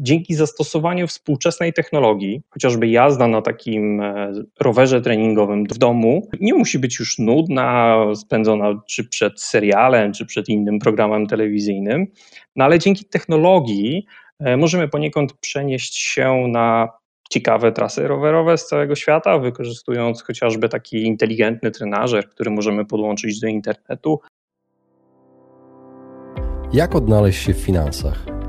dzięki zastosowaniu współczesnej technologii, chociażby jazda na takim e, rowerze treningowym w domu, nie musi być już nudna, spędzona czy przed serialem, czy przed innym programem telewizyjnym, no ale dzięki technologii e, możemy poniekąd przenieść się na ciekawe trasy rowerowe z całego świata, wykorzystując chociażby taki inteligentny trenażer, który możemy podłączyć do internetu. Jak odnaleźć się w finansach?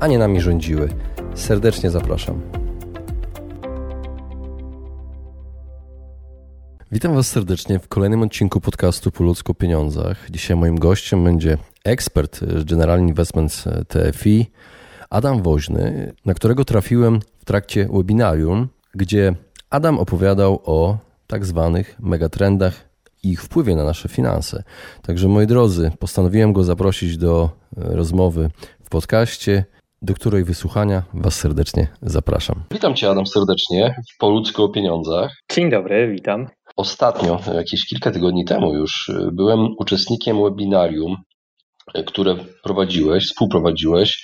a nie nami rządziły. Serdecznie zapraszam. Witam Was serdecznie w kolejnym odcinku podcastu Po ludzku pieniądzach. Dzisiaj moim gościem będzie ekspert General Investments TFI, Adam Woźny, na którego trafiłem w trakcie webinarium, gdzie Adam opowiadał o tak zwanych megatrendach i ich wpływie na nasze finanse. Także moi drodzy, postanowiłem go zaprosić do rozmowy w podcaście, do której wysłuchania Was serdecznie zapraszam. Witam Cię Adam serdecznie w Po ludzku o pieniądzach. Dzień dobry, witam. Ostatnio, jakieś kilka tygodni temu już, byłem uczestnikiem webinarium, które prowadziłeś, współprowadziłeś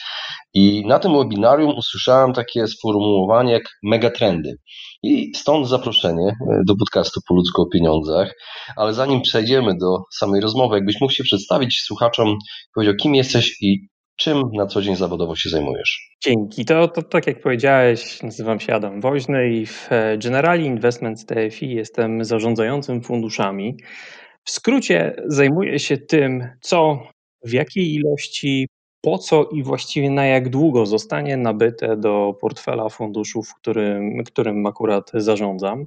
i na tym webinarium usłyszałem takie sformułowanie jak megatrendy. I stąd zaproszenie e, do podcastu Po ludzku o pieniądzach. Ale zanim przejdziemy do samej rozmowy, jakbyś mógł się przedstawić słuchaczom, powiedział, kim jesteś i czym na co dzień zawodowo się zajmujesz? Dzięki. To, to tak jak powiedziałeś, nazywam się Adam Woźny i w e, Generali Investments TFI jestem zarządzającym funduszami. W skrócie zajmuję się tym, co w jakiej ilości po co i właściwie na jak długo zostanie nabyte do portfela funduszów, którym, którym akurat zarządzam.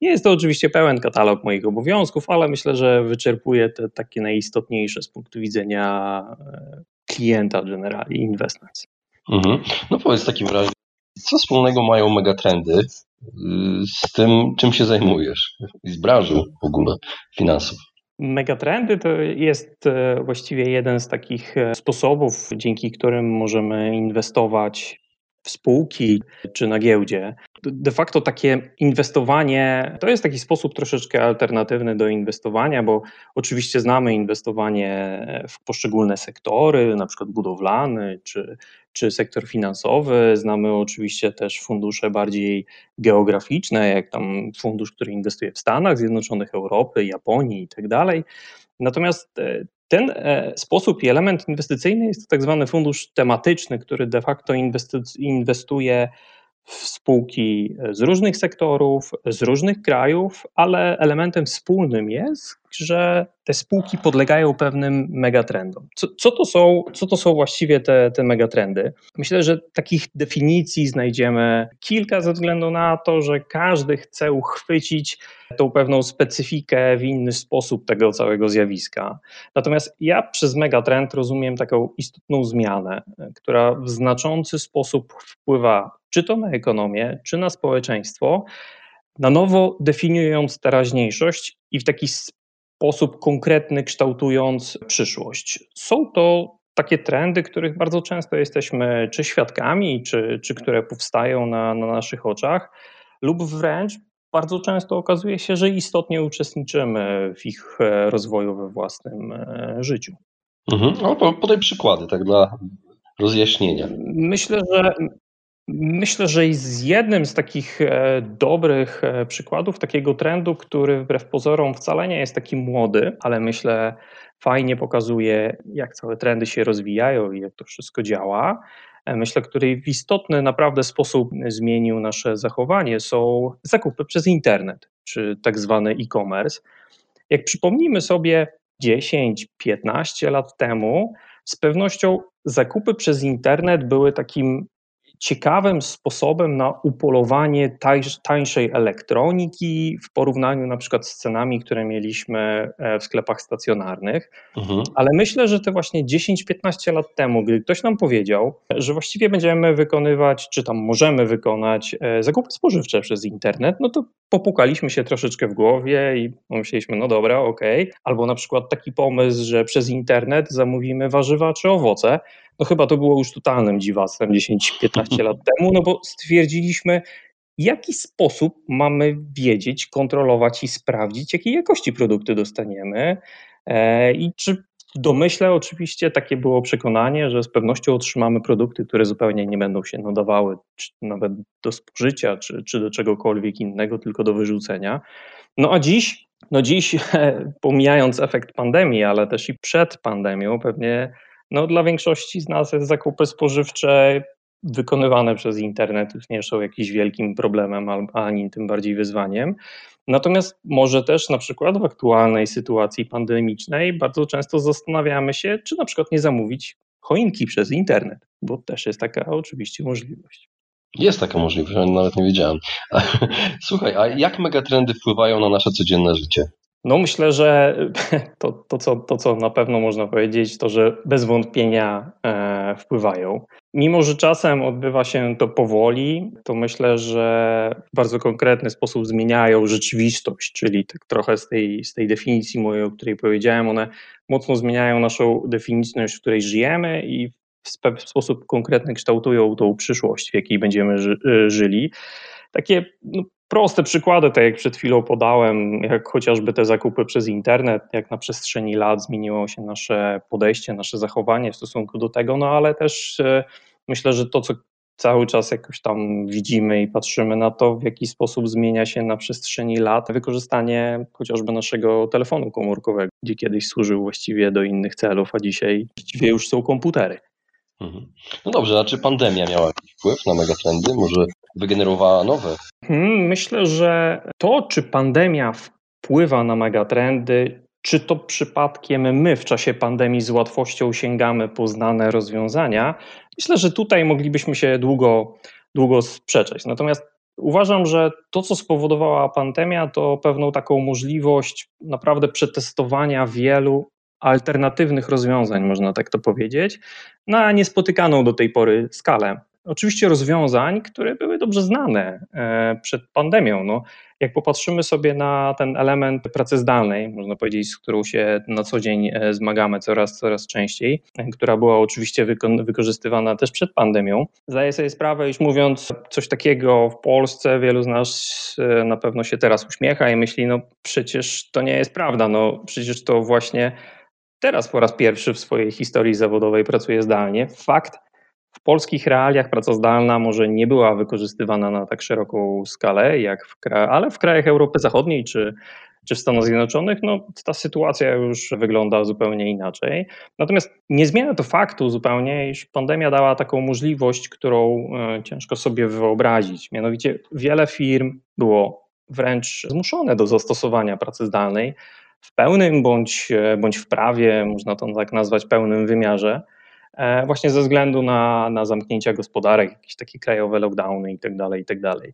Nie jest to oczywiście pełen katalog moich obowiązków, ale myślę, że wyczerpuje te takie najistotniejsze z punktu widzenia e, klienta Generali Investments. Mhm. No powiedz w takim razie, co wspólnego mają megatrendy y, z tym, czym się zajmujesz, z branżą w ogóle finansów? Megatrendy to jest e, właściwie jeden z takich e, sposobów, dzięki którym możemy inwestować w spółki czy na giełdzie. De facto takie inwestowanie to jest taki sposób troszeczkę alternatywny do inwestowania, bo oczywiście znamy inwestowanie w poszczególne sektory, na przykład budowlany czy, czy sektor finansowy. Znamy oczywiście też fundusze bardziej geograficzne, jak tam fundusz, który inwestuje w Stanach Zjednoczonych, Europy, Japonii i tak dalej. Natomiast e, ten e, sposób i element inwestycyjny jest to tak zwany fundusz tematyczny, który de facto inwestuje spółki z różnych sektorów, z różnych krajów, ale elementem wspólnym jest, że te spółki podlegają pewnym megatrendom. Co, co, to, są, co to są właściwie te, te megatrendy? Myślę, że takich definicji znajdziemy kilka ze względu na to, że każdy chce uchwycić tą pewną specyfikę w inny sposób tego całego zjawiska. Natomiast ja przez megatrend rozumiem taką istotną zmianę, która w znaczący sposób wpływa czy to na ekonomię, czy na społeczeństwo, na nowo definiując teraźniejszość i w taki sposób konkretny kształtując przyszłość. Są to takie trendy, których bardzo często jesteśmy czy świadkami, czy, czy które powstają na, na naszych oczach, lub wręcz bardzo często okazuje się, że istotnie uczestniczymy w ich e, rozwoju we własnym e, życiu. Mhm. No, podaj przykłady, tak dla rozjaśnienia. Myślę, że Myślę, że z jednym z takich e, dobrych e, przykładów takiego trendu, który wbrew pozorom wcale nie jest taki młody, ale myślę fajnie pokazuje, jak całe trendy się rozwijają i jak to wszystko działa. E, myślę, który w istotny naprawdę sposób zmienił nasze zachowanie, są zakupy przez internet, czy tak zwany e-commerce. Jak przypomnimy sobie 10-15 lat temu, z pewnością zakupy przez internet były takim ciekawym sposobem na upolowanie tańszej elektroniki w porównaniu na przykład z cenami, które mieliśmy e, w sklepach stacjonarnych. Mhm. Ale myślę, że te właśnie 10-15 lat temu, gdy ktoś nam powiedział, że właściwie będziemy wykonywać, czy tam możemy wykonać e, zakupy spożywcze przez internet, no to popukaliśmy się troszeczkę w głowie i pomyśleliśmy, no dobra, okej. Okay. Albo na przykład taki pomysł, że przez internet zamówimy warzywa czy owoce, no chyba to było już totalnym dziwactwem 10-15 lat temu, no bo stwierdziliśmy, w jaki sposób mamy wiedzieć, kontrolować i sprawdzić, jakiej jakości produkty dostaniemy e, i czy w domyśle oczywiście takie było przekonanie, że z pewnością otrzymamy produkty, które zupełnie nie będą się nadawały czy nawet do spożycia, czy, czy do czegokolwiek innego, tylko do wyrzucenia. No a dziś, no dziś, pomijając efekt pandemii, ale też i przed pandemią, pewnie no, dla większości z nas zakupy spożywcze wykonywane przez internet już nie są jakimś wielkim problemem, ani tym bardziej wyzwaniem. Natomiast może też na przykład w aktualnej sytuacji pandemicznej bardzo często zastanawiamy się, czy na przykład nie zamówić choinki przez internet, bo też jest taka oczywiście możliwość. Jest taka możliwość, nawet nie wiedziałem. Słuchaj, a jak megatrendy wpływają na nasze codzienne życie? No myślę, że to, to, co, to, co na pewno można powiedzieć, to że bez wątpienia e, wpływają. Mimo, że czasem odbywa się to powoli, to myślę, że w bardzo konkretny sposób zmieniają rzeczywistość, czyli tak trochę z tej, z tej definicji mojej, o której powiedziałem, one mocno zmieniają naszą definicję, w której żyjemy i w, sposób konkretny kształtują tą przyszłość, w jakiej będziemy ży, żyli. Takie no, proste przykłady, tak jak przed chwilą podałem, jak chociażby te zakupy przez internet, jak na przestrzeni lat zmieniło się nasze podejście, nasze zachowanie w stosunku do tego, no ale też e, myślę, że to, co cały czas jakoś tam widzimy i patrzymy na to, w jaki sposób zmienia się na przestrzeni lat wykorzystanie chociażby naszego telefonu komórkowego, gdzie kiedyś służył właściwie do innych celów, a dzisiaj właściwie już są komputery. Mhm. No dobrze, a czy pandemia miała jakiś wpływ na megatrendy? Może wygenerowała nowe? Hmm, myślę, że to, czy pandemia wpływa na megatrendy, czy to przypadkiem my w czasie pandemii z łatwością sięgamy po znane rozwiązania, myślę, że tutaj moglibyśmy się długo, długo sprzeczać. Natomiast uważam, że to, co spowodowała pandemia, to pewną taką możliwość naprawdę przetestowania wielu alternatywnych rozwiązań, można tak to powiedzieć, na niespotykaną do tej pory skalę. Oczywiście rozwiązań, które były dobrze znane e, przed pandemią. No, jak popatrzymy sobie na ten element pracy zdalnej, można powiedzieć, z którą się na co dzień e, zmagamy coraz, coraz częściej, która była oczywiście wykorzystywana też przed pandemią, zdaję sobie sprawę, iż mówiąc coś takiego w Polsce, wielu z nas e, na pewno się teraz uśmiecha i myśli, no przecież to nie jest prawda, no przecież to właśnie teraz po raz pierwszy w swojej historii zawodowej pracuję zdalnie. Fakt, polskich realiach praca zdalna może nie była wykorzystywana na tak szeroką skalę, jak w ale w krajach Europy Zachodniej czy, czy w Stanach Zjednoczonych, no, ta sytuacja już wygląda zupełnie inaczej. Natomiast nie zmienia to faktu zupełnie, iż pandemia dała taką możliwość, którą e, ciężko sobie wyobrazić. Mianowicie wiele firm było wręcz zmuszone do zastosowania pracy zdalnej w pełnym bądź, e, bądź w prawie, można to tak nazwać, pełnym wymiarze, właśnie ze względu na, na zamknięcia gospodarek, jakieś takie krajowe lockdowny itd. Tak itd. Tak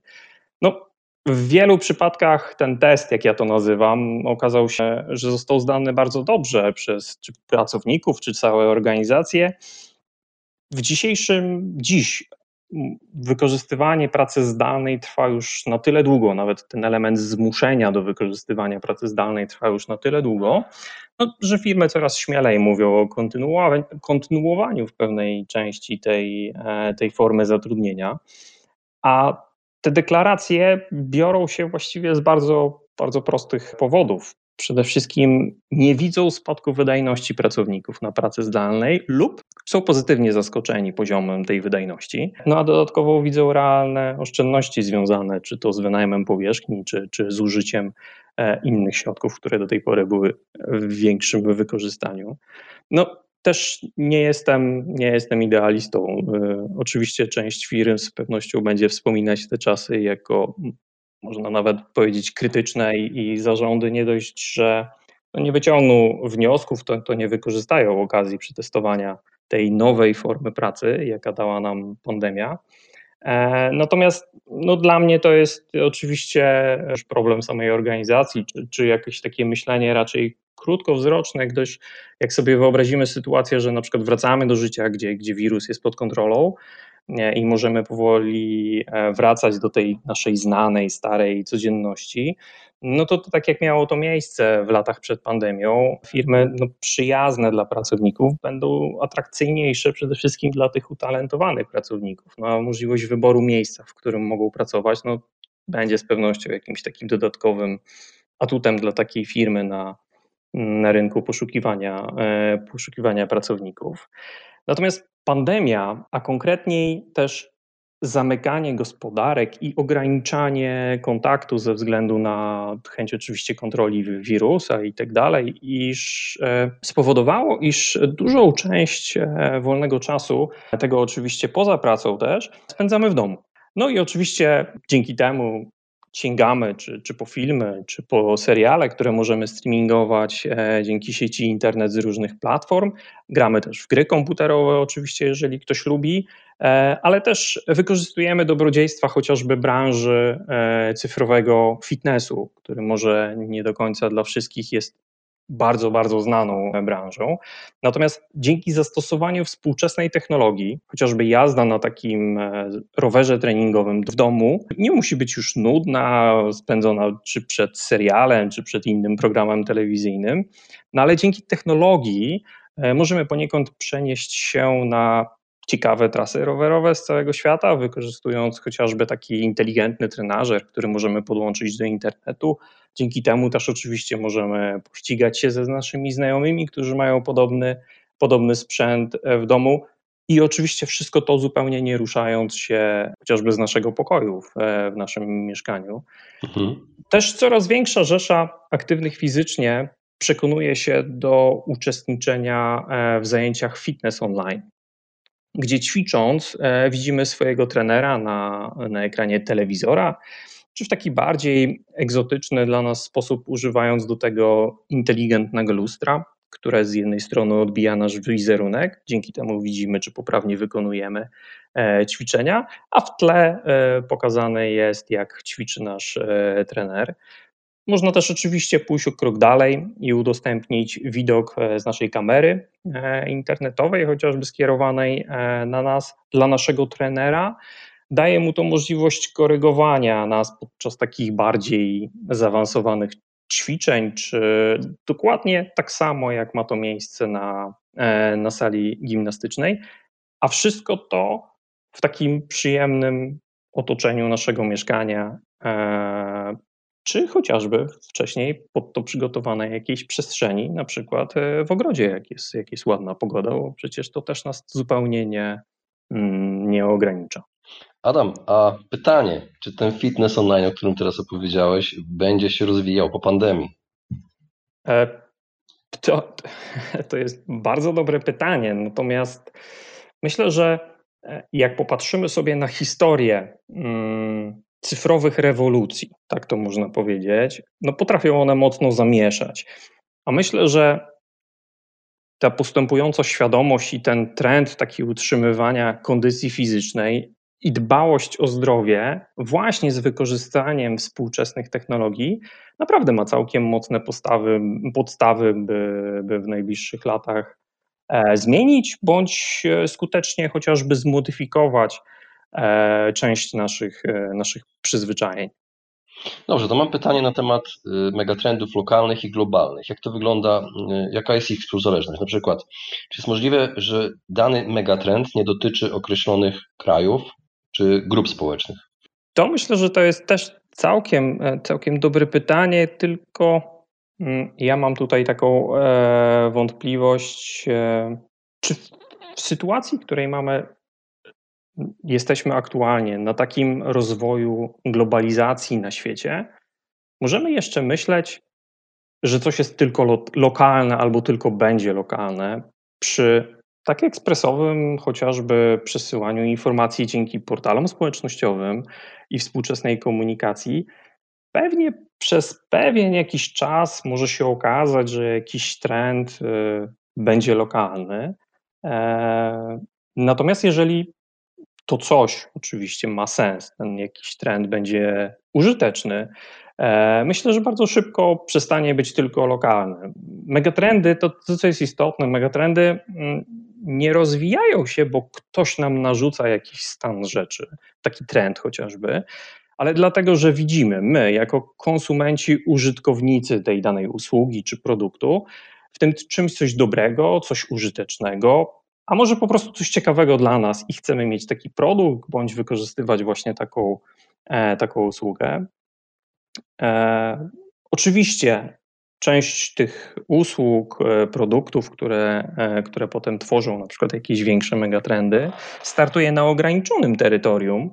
no, w wielu przypadkach ten test, jak ja to nazywam, okazał się, że został zdany bardzo dobrze przez czy pracowników, czy całe organizacje. W dzisiejszym, dziś wykorzystywanie pracy zdalnej trwa już na tyle długo, nawet ten element zmuszenia do wykorzystywania pracy zdalnej trwa już na tyle długo, no, że firmy coraz śmielej mówią o kontynuowaniu w pewnej części tej, e, tej formy zatrudnienia. A te deklaracje biorą się właściwie z bardzo, bardzo prostych powodów przede wszystkim nie widzą spadku wydajności pracowników na pracy zdalnej lub są pozytywnie zaskoczeni poziomem tej wydajności, no a dodatkowo widzą realne oszczędności związane czy to z wynajmem powierzchni, czy, czy z użyciem e, innych środków, które do tej pory były w większym wykorzystaniu. No, też nie jestem, nie jestem idealistą. E, oczywiście część firm z pewnością będzie wspominać te czasy jako można nawet powiedzieć, krytyczne i, i zarządy nie dość, że no nie wyciągną wniosków, to, to nie wykorzystają okazji przetestowania tej nowej formy pracy, jaka dała nam pandemia. E, natomiast no, dla mnie to jest oczywiście problem samej organizacji, czy, czy jakieś takie myślenie raczej krótkowzroczne, gdyż jak sobie wyobrazimy sytuację, że na przykład wracamy do życia, gdzie, gdzie wirus jest pod kontrolą, i możemy powoli e, wracać do tej naszej znanej, starej codzienności, no to, to tak jak miało to miejsce w latach przed pandemią, firmy no, przyjazne dla pracowników będą atrakcyjniejsze przede wszystkim dla tych utalentowanych pracowników. No, możliwość wyboru miejsca, w którym mogą pracować, no, będzie z pewnością jakimś takim dodatkowym atutem dla takiej firmy na, na rynku poszukiwania, e, poszukiwania pracowników. Natomiast pandemia, a konkretniej też zamykanie gospodarek i ograniczanie kontaktu ze względu na chęć oczywiście kontroli wirusa i tak dalej, iż e, spowodowało, iż dużą część e, wolnego czasu, tego oczywiście poza pracą też, spędzamy w domu. No i oczywiście dzięki temu sięgamy, czy, czy po filmy, czy po seriale, które możemy streamingować e, dzięki sieci internet z różnych platform. Gramy też w gry komputerowe, oczywiście, jeżeli ktoś lubi, e, ale też wykorzystujemy dobrodziejstwa chociażby branży e, cyfrowego fitnessu, który może nie do końca dla wszystkich jest bardzo, bardzo znaną branżą. Natomiast dzięki zastosowaniu współczesnej technologii, chociażby jazda na takim e, rowerze treningowym w domu, nie musi być już nudna, spędzona czy przed serialem, czy przed innym programem telewizyjnym, no ale dzięki technologii e, możemy poniekąd przenieść się na ciekawe trasy rowerowe z całego świata, wykorzystując chociażby taki inteligentny trenażer, który możemy podłączyć do internetu. Dzięki temu też oczywiście możemy pościgać się ze naszymi znajomymi, którzy mają podobny, podobny sprzęt w domu. I oczywiście wszystko to zupełnie nie ruszając się chociażby z naszego pokoju w, w naszym mieszkaniu. Mhm. Też coraz większa rzesza aktywnych fizycznie przekonuje się do uczestniczenia e, w zajęciach fitness online gdzie ćwicząc e, widzimy swojego trenera na, na ekranie telewizora, czy w taki bardziej egzotyczny dla nas sposób, używając do tego inteligentnego lustra, które z jednej strony odbija nasz wizerunek, dzięki temu widzimy, czy poprawnie wykonujemy e, ćwiczenia, a w tle e, pokazane jest, jak ćwiczy nasz trener. Można też oczywiście pójść o krok dalej i udostępnić widok e, z naszej kamery e, internetowej, chociażby skierowanej e, na nas, dla naszego trenera. Daje mu to możliwość korygowania nas podczas takich bardziej zaawansowanych ćwiczeń, czy dokładnie tak samo, jak ma to miejsce na, na sali gimnastycznej. A wszystko to w takim przyjemnym otoczeniu naszego mieszkania, czy chociażby wcześniej pod to przygotowanej jakiejś przestrzeni, na przykład e, w ogrodzie, jak jest, jak jest ładna pogoda, bo przecież to też nas zupełnie nie, mm, nie ogranicza. Adam, a pytanie, czy ten fitness online, o którym teraz opowiedziałeś, będzie się rozwijał po pandemii? E, to, to jest bardzo dobre pytanie, natomiast myślę, że e, jak popatrzymy sobie na historię mm, cyfrowych rewolucji, tak to można powiedzieć, no potrafią one mocno zamieszać. A myślę, że ta postępująca świadomość i ten trend taki utrzymywania kondycji fizycznej i dbałość o zdrowie właśnie z wykorzystaniem współczesnych technologii naprawdę ma całkiem mocne postawy, podstawy, by, by w najbliższych latach e, zmienić bądź e, skutecznie chociażby zmodyfikować część naszych, e, naszych przyzwyczajeń. Dobrze, to mam pytanie na temat y, megatrendów lokalnych i globalnych. Jak to wygląda, y, jaka jest ich współzależność? Na przykład, czy jest możliwe, że dany megatrend nie dotyczy określonych krajów czy grup społecznych? To myślę, że to jest też całkiem, e, całkiem dobre pytanie, tylko mm, ja mam tutaj taką wątpliwość, czy w sytuacji, w której mamy jesteśmy aktualnie na takim rozwoju globalizacji na świecie, możemy jeszcze myśleć, że coś jest tylko lo lokalne albo tylko będzie lokalne przy tak ekspresowym chociażby przesyłaniu informacji dzięki portalom społecznościowym i współczesnej komunikacji. Pewnie przez pewien jakiś czas może się okazać, że jakiś trend y, będzie lokalny. E, natomiast jeżeli to coś oczywiście ma sens, ten jakiś trend będzie użyteczny, e, myślę, że bardzo szybko przestanie być tylko lokalny. Megatrendy, to, to co jest istotne, megatrendy mm, nie rozwijają się, bo ktoś nam narzuca jakiś stan rzeczy, taki trend chociażby, ale dlatego, że widzimy, my jako konsumenci, użytkownicy tej danej usługi czy produktu, w tym czymś coś dobrego, coś użytecznego, a może po prostu coś ciekawego dla nas i chcemy mieć taki produkt, bądź wykorzystywać właśnie taką, e, taką usługę. E, oczywiście część tych usług, e, produktów, które, które potem tworzą na przykład jakieś większe megatrendy, startuje na ograniczonym terytorium,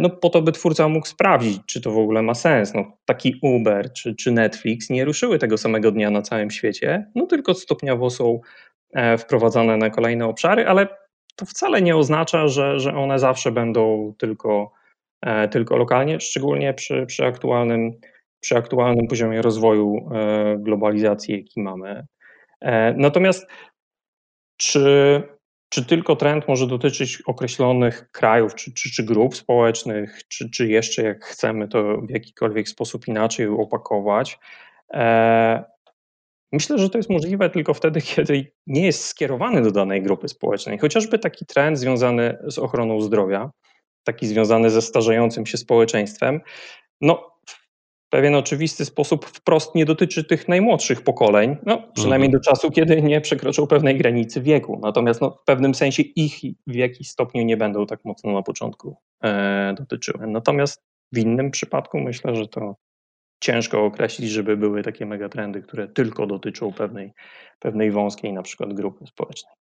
no po to, by twórca mógł sprawdzić, czy to w ogóle ma sens. No, taki Uber czy, czy Netflix nie ruszyły tego samego dnia na całym świecie, no tylko stopniowo są wprowadzane na kolejne obszary, ale to wcale nie oznacza, że, że one zawsze będą tylko, tylko lokalnie, szczególnie przy, przy aktualnym przy aktualnym poziomie rozwoju e, globalizacji, jaki mamy. E, natomiast czy, czy tylko trend może dotyczyć określonych krajów, czy, czy, czy grup społecznych, czy, czy jeszcze jak chcemy to w jakikolwiek sposób inaczej opakować? Myślę, że to jest możliwe tylko wtedy, kiedy nie jest skierowany do danej grupy społecznej. Chociażby taki trend związany z ochroną zdrowia, taki związany ze starzejącym się społeczeństwem. No, pewien oczywisty sposób wprost nie dotyczy tych najmłodszych pokoleń, no, przynajmniej mhm. do czasu, kiedy nie przekroczą pewnej granicy wieku. Natomiast no, w pewnym sensie ich w jakiś stopniu nie będą tak mocno na początku e, dotyczyły. Natomiast w innym przypadku myślę, że to ciężko określić, żeby były takie megatrendy, które tylko dotyczą pewnej, pewnej wąskiej na przykład grupy społecznej.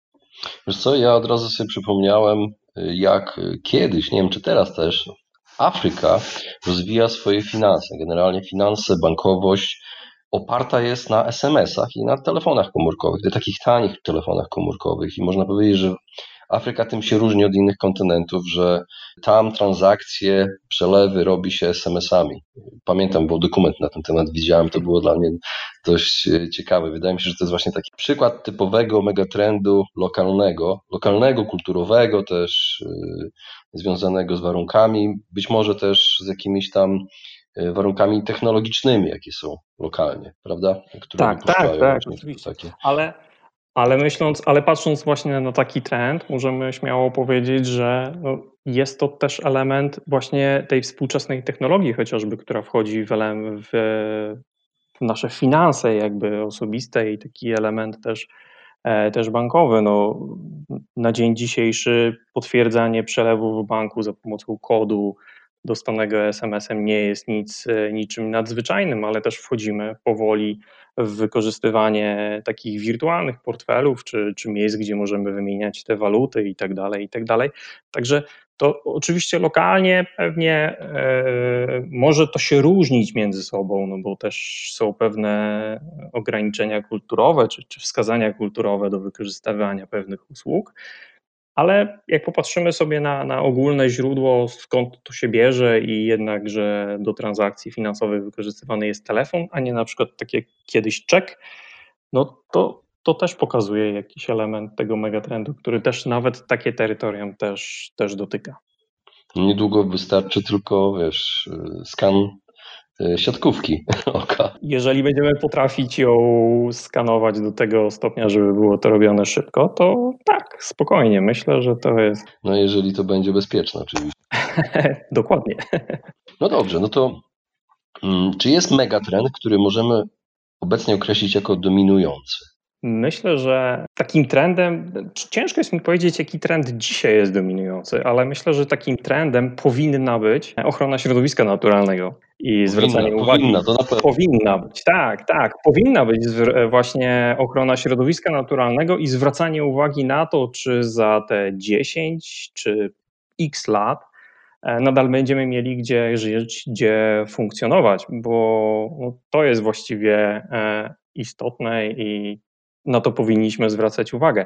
Wiesz co, ja od razu sobie przypomniałem, jak kiedyś, nie wiem czy teraz też, Afryka rozwija swoje finanse. Generalnie finanse, bankowość oparta jest na SMS-ach i na telefonach komórkowych, na takich tanich telefonach komórkowych. I można powiedzieć, że Afryka tym się różni od innych kontynentów, że tam transakcje, przelewy robi się SMS-ami. Pamiętam, bo dokument na ten temat widziałem, to było dla mnie dość e, ciekawe. Wydaje mi się, że to jest właśnie taki przykład typowego megatrendu lokalnego, lokalnego, kulturowego też, e, związanego z warunkami, być może też z jakimiś tam e, warunkami technologicznymi, jakie są lokalnie, prawda? Które tak, tak, tak, oczywiście. Takie... Ale ale myśląc, ale patrząc właśnie na taki trend, możemy śmiało powiedzieć, że no jest to też element właśnie tej współczesnej technologii, chociażby, która wchodzi w, w, w nasze finanse, jakby osobiste i taki element też, e, też bankowy. No, na dzień dzisiejszy potwierdzanie przelewu w banku za pomocą kodu dostanego SMS-em nie jest nic, e, niczym nadzwyczajnym, ale też wchodzimy powoli w wykorzystywanie takich wirtualnych portfelów, czy, czy miejsc, gdzie możemy wymieniać te waluty i tak dalej, i tak dalej. Także to oczywiście lokalnie pewnie e, może to się różnić między sobą, no bo też są pewne ograniczenia kulturowe, czy, czy wskazania kulturowe do wykorzystywania pewnych usług. Ale jak popatrzymy sobie na, na ogólne źródło, skąd to się bierze i jednak, że do transakcji finansowych wykorzystywany jest telefon, a nie na przykład tak jak kiedyś czek, no to, to też pokazuje jakiś element tego megatrendu, który też nawet takie terytorium też, też dotyka. Niedługo wystarczy tylko, wiesz, skan siatkówki oka. Jeżeli będziemy potrafić ją skanować do tego stopnia, żeby było to robione szybko, to tak, spokojnie. Myślę, że to jest. No, jeżeli to będzie bezpieczne, oczywiście. Dokładnie. No dobrze, no to mm, czy jest megatrend, który możemy obecnie określić jako dominujący? Myślę, że takim trendem, ciężko jest mi powiedzieć, jaki trend dzisiaj jest dominujący, ale myślę, że takim trendem powinna być ochrona środowiska naturalnego i powinna, zwracanie uwagi. Powinna, to na powinna być, tak, tak. Powinna być właśnie ochrona środowiska naturalnego i zwracanie uwagi na to, czy za te 10 czy x lat e, nadal będziemy mieli gdzie żyć, gdzie funkcjonować, bo no, to jest właściwie e, istotne i na to powinniśmy zwracać uwagę.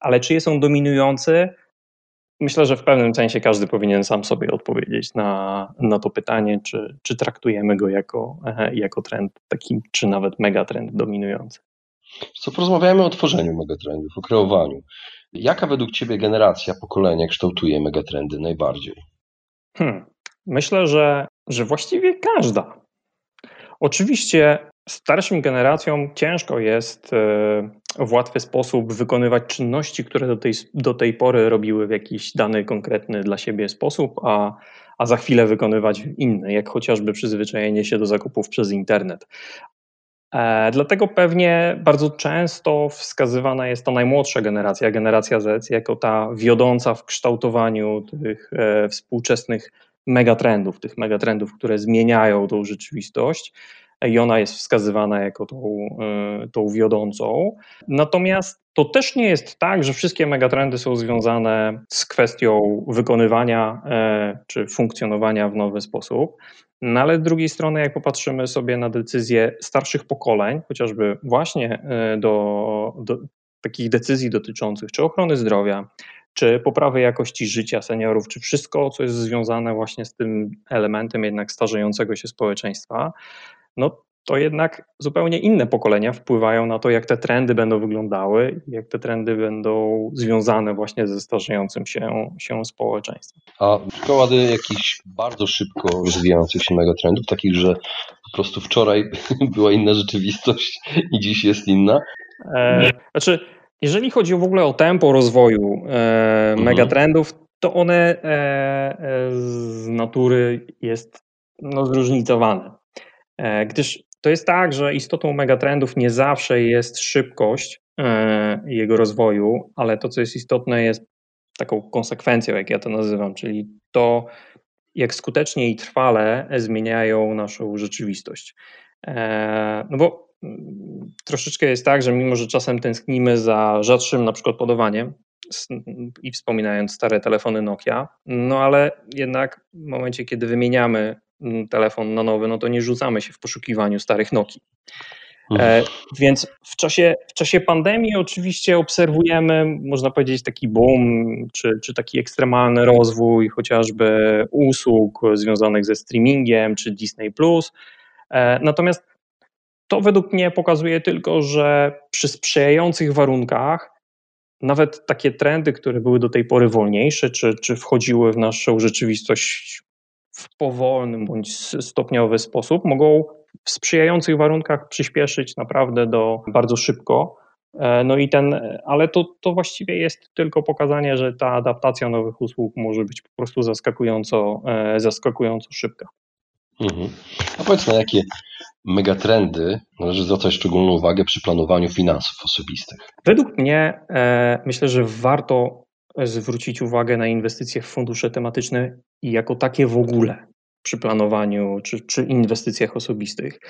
Ale czy jest on dominujący? Myślę, że w pewnym sensie każdy powinien sam sobie odpowiedzieć na, na to pytanie, czy, czy traktujemy go jako, e, jako trend taki, czy nawet megatrend dominujący. Co porozmawiamy o tworzeniu megatrendów, o kreowaniu. Jaka według Ciebie generacja, pokolenia kształtuje megatrendy najbardziej? Hmm. Myślę, że, że właściwie każda. Oczywiście starszym generacjom ciężko jest e, w łatwy sposób wykonywać czynności, które do tej, do tej pory robiły w jakiś dany konkretny dla siebie sposób, a, a za chwilę wykonywać inny, jak chociażby przyzwyczajenie się do zakupów przez internet. E, dlatego pewnie bardzo często wskazywana jest ta najmłodsza generacja, generacja Z, jako ta wiodąca w kształtowaniu tych e, współczesnych megatrendów, tych megatrendów, które zmieniają tą rzeczywistość i ona jest wskazywana jako tą, e, tą wiodącą. Natomiast to też nie jest tak, że wszystkie megatrendy są związane z kwestią wykonywania e, czy funkcjonowania w nowy sposób. No ale z drugiej strony, jak popatrzymy sobie na decyzje starszych pokoleń, chociażby właśnie e, do, do takich decyzji dotyczących czy ochrony zdrowia, czy poprawy jakości życia seniorów, czy wszystko, co jest związane właśnie z tym elementem jednak starzejącego się społeczeństwa, no to jednak zupełnie inne pokolenia wpływają na to, jak te trendy będą wyglądały, jak te trendy będą związane właśnie ze starzejącym się, się społeczeństwem. A przykłady jakichś bardzo szybko rozwijających się megatrendów, takich, że po prostu wczoraj była inna rzeczywistość i dziś jest inna? E, znaczy, jeżeli chodzi w ogóle o tempo rozwoju e, mhm. megatrendów, to one e, e, z natury jest no, zróżnicowane. E, gdyż to jest tak, że istotą megatrendów nie zawsze jest szybkość e, jego rozwoju, ale to, co jest istotne, jest taką konsekwencją, jak ja to nazywam, czyli to, jak skutecznie i trwale zmieniają naszą rzeczywistość. E, no bo mm, troszeczkę jest tak, że mimo, że czasem tęsknimy za rzadszym na przykład podawaniem i wspominając stare telefony Nokia, no ale jednak w momencie, kiedy wymieniamy telefon na nowy, no to nie rzucamy się w poszukiwaniu starych Nokii. E, więc w czasie, w czasie pandemii oczywiście obserwujemy, można powiedzieć, taki boom, czy, czy taki ekstremalny rozwój chociażby usług związanych ze streamingiem, czy Disney. E, natomiast to według mnie pokazuje tylko, że przy sprzyjających warunkach nawet takie trendy, które były do tej pory wolniejsze, czy, czy wchodziły w naszą rzeczywistość w powolny bądź stopniowy sposób mogą w sprzyjających warunkach przyspieszyć naprawdę do bardzo szybko. E, no i ten, ale to, to właściwie jest tylko pokazanie, że ta adaptacja nowych usług może być po prostu zaskakująco, e, zaskakująco szybka. Mhm. A powiedz na jakie megatrendy należy zwracać szczególną uwagę przy planowaniu finansów osobistych? Według mnie e, myślę, że warto zwrócić uwagę na inwestycje w fundusze tematyczne i jako takie w ogóle przy planowaniu czy, czy inwestycjach osobistych.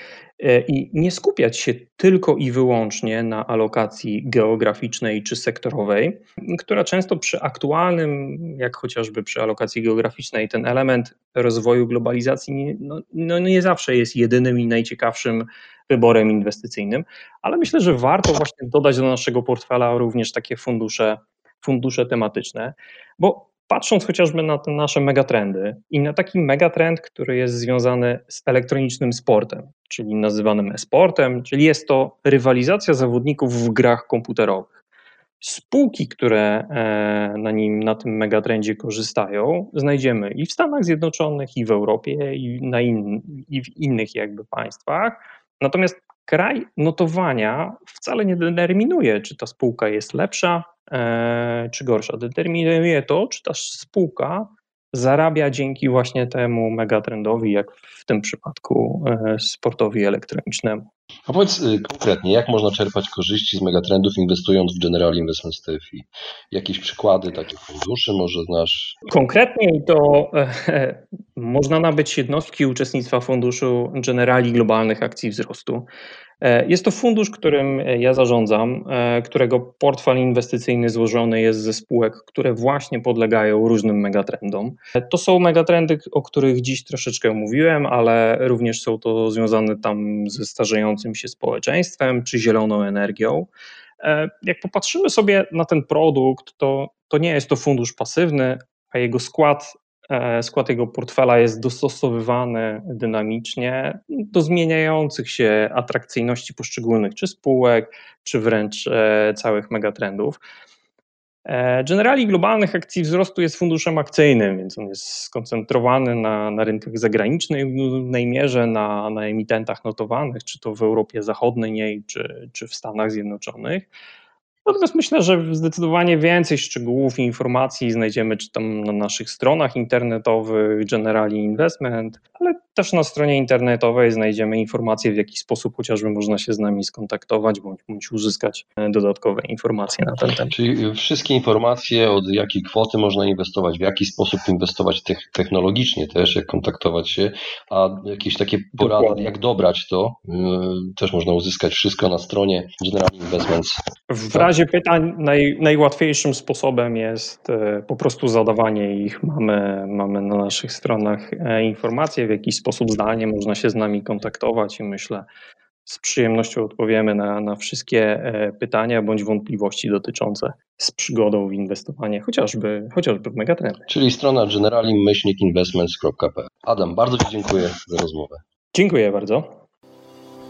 E, i nie skupiać się tylko i wyłącznie na alokacji geograficznej czy sektorowej, która często przy aktualnym, jak chociażby przy alokacji geograficznej, ten element rozwoju globalizacji no, no nie zawsze jest jedynym i najciekawszym wyborem inwestycyjnym, ale myślę, że warto właśnie dodać do naszego portfela również takie fundusze fundusze tematyczne, bo patrząc chociażby na te nasze megatrendy i na taki megatrend, który jest związany z elektronicznym sportem, czyli nazywanym e-sportem, czyli jest to rywalizacja zawodników w grach komputerowych. Spółki, które e, na nim, na tym megatrendzie korzystają, znajdziemy i w Stanach Zjednoczonych, i w Europie, i, na in, i w innych jakby państwach. Natomiast kraj notowania wcale nie determinuje, czy ta spółka jest lepsza, czy gorsza. Determinuje to, czy ta spółka zarabia dzięki właśnie temu megatrendowi, jak w tym przypadku e, sportowi elektronicznemu. A powiedz y, konkretnie, jak można czerpać korzyści z megatrendów inwestując w General Investment TFI? Jakieś przykłady takich funduszy może znasz? Konkretniej to e, można nabyć jednostki uczestnictwa funduszu Generali Globalnych Akcji Wzrostu. E, jest to fundusz, którym ja zarządzam, e, którego portfel inwestycyjny złożony jest ze spółek, które właśnie podlegają różnym megatrendom. To są megatrendy, o których dziś troszeczkę mówiłem, ale również są to związane tam ze starzejącym się społeczeństwem czy zieloną energią. E, jak popatrzymy sobie na ten produkt, to, to nie jest to fundusz pasywny, a jego skład E, skład jego portfela jest dostosowywany dynamicznie do zmieniających się atrakcyjności poszczególnych czy spółek, czy wręcz e, całych megatrendów. E, Generali globalnych akcji wzrostu jest funduszem akcyjnym, więc on jest skoncentrowany na, na rynkach zagranicznych w głównej mierze, na, na emitentach notowanych, czy to w Europie Zachodniej, czy, czy w Stanach Zjednoczonych. Natomiast myślę, że zdecydowanie więcej szczegółów i informacji znajdziemy czy tam na naszych stronach internetowych Generali Investment, ale też na stronie internetowej znajdziemy informacje, w jaki sposób chociażby można się z nami skontaktować bądź, bądź uzyskać dodatkowe informacje na ten temat. Czyli wszystkie informacje, od jakiej kwoty można inwestować, w jaki sposób inwestować technologicznie też, jak kontaktować się, a jakieś takie porady, Dokładnie. jak dobrać to, yy, też można uzyskać wszystko na stronie General Investments. W razie pytań naj, najłatwiejszym sposobem jest e, po prostu zadawanie ich. Mamy, mamy na naszych stronach e, informacje, w jaki sposób zdalnie można się z nami kontaktować i myślę, z przyjemnością odpowiemy na, na wszystkie e, pytania bądź wątpliwości dotyczące z przygodą w inwestowanie, chociażby, chociażby w megatrendy. Czyli strona generalim-investments.pl. Adam, bardzo Ci dziękuję za rozmowę. Dziękuję bardzo.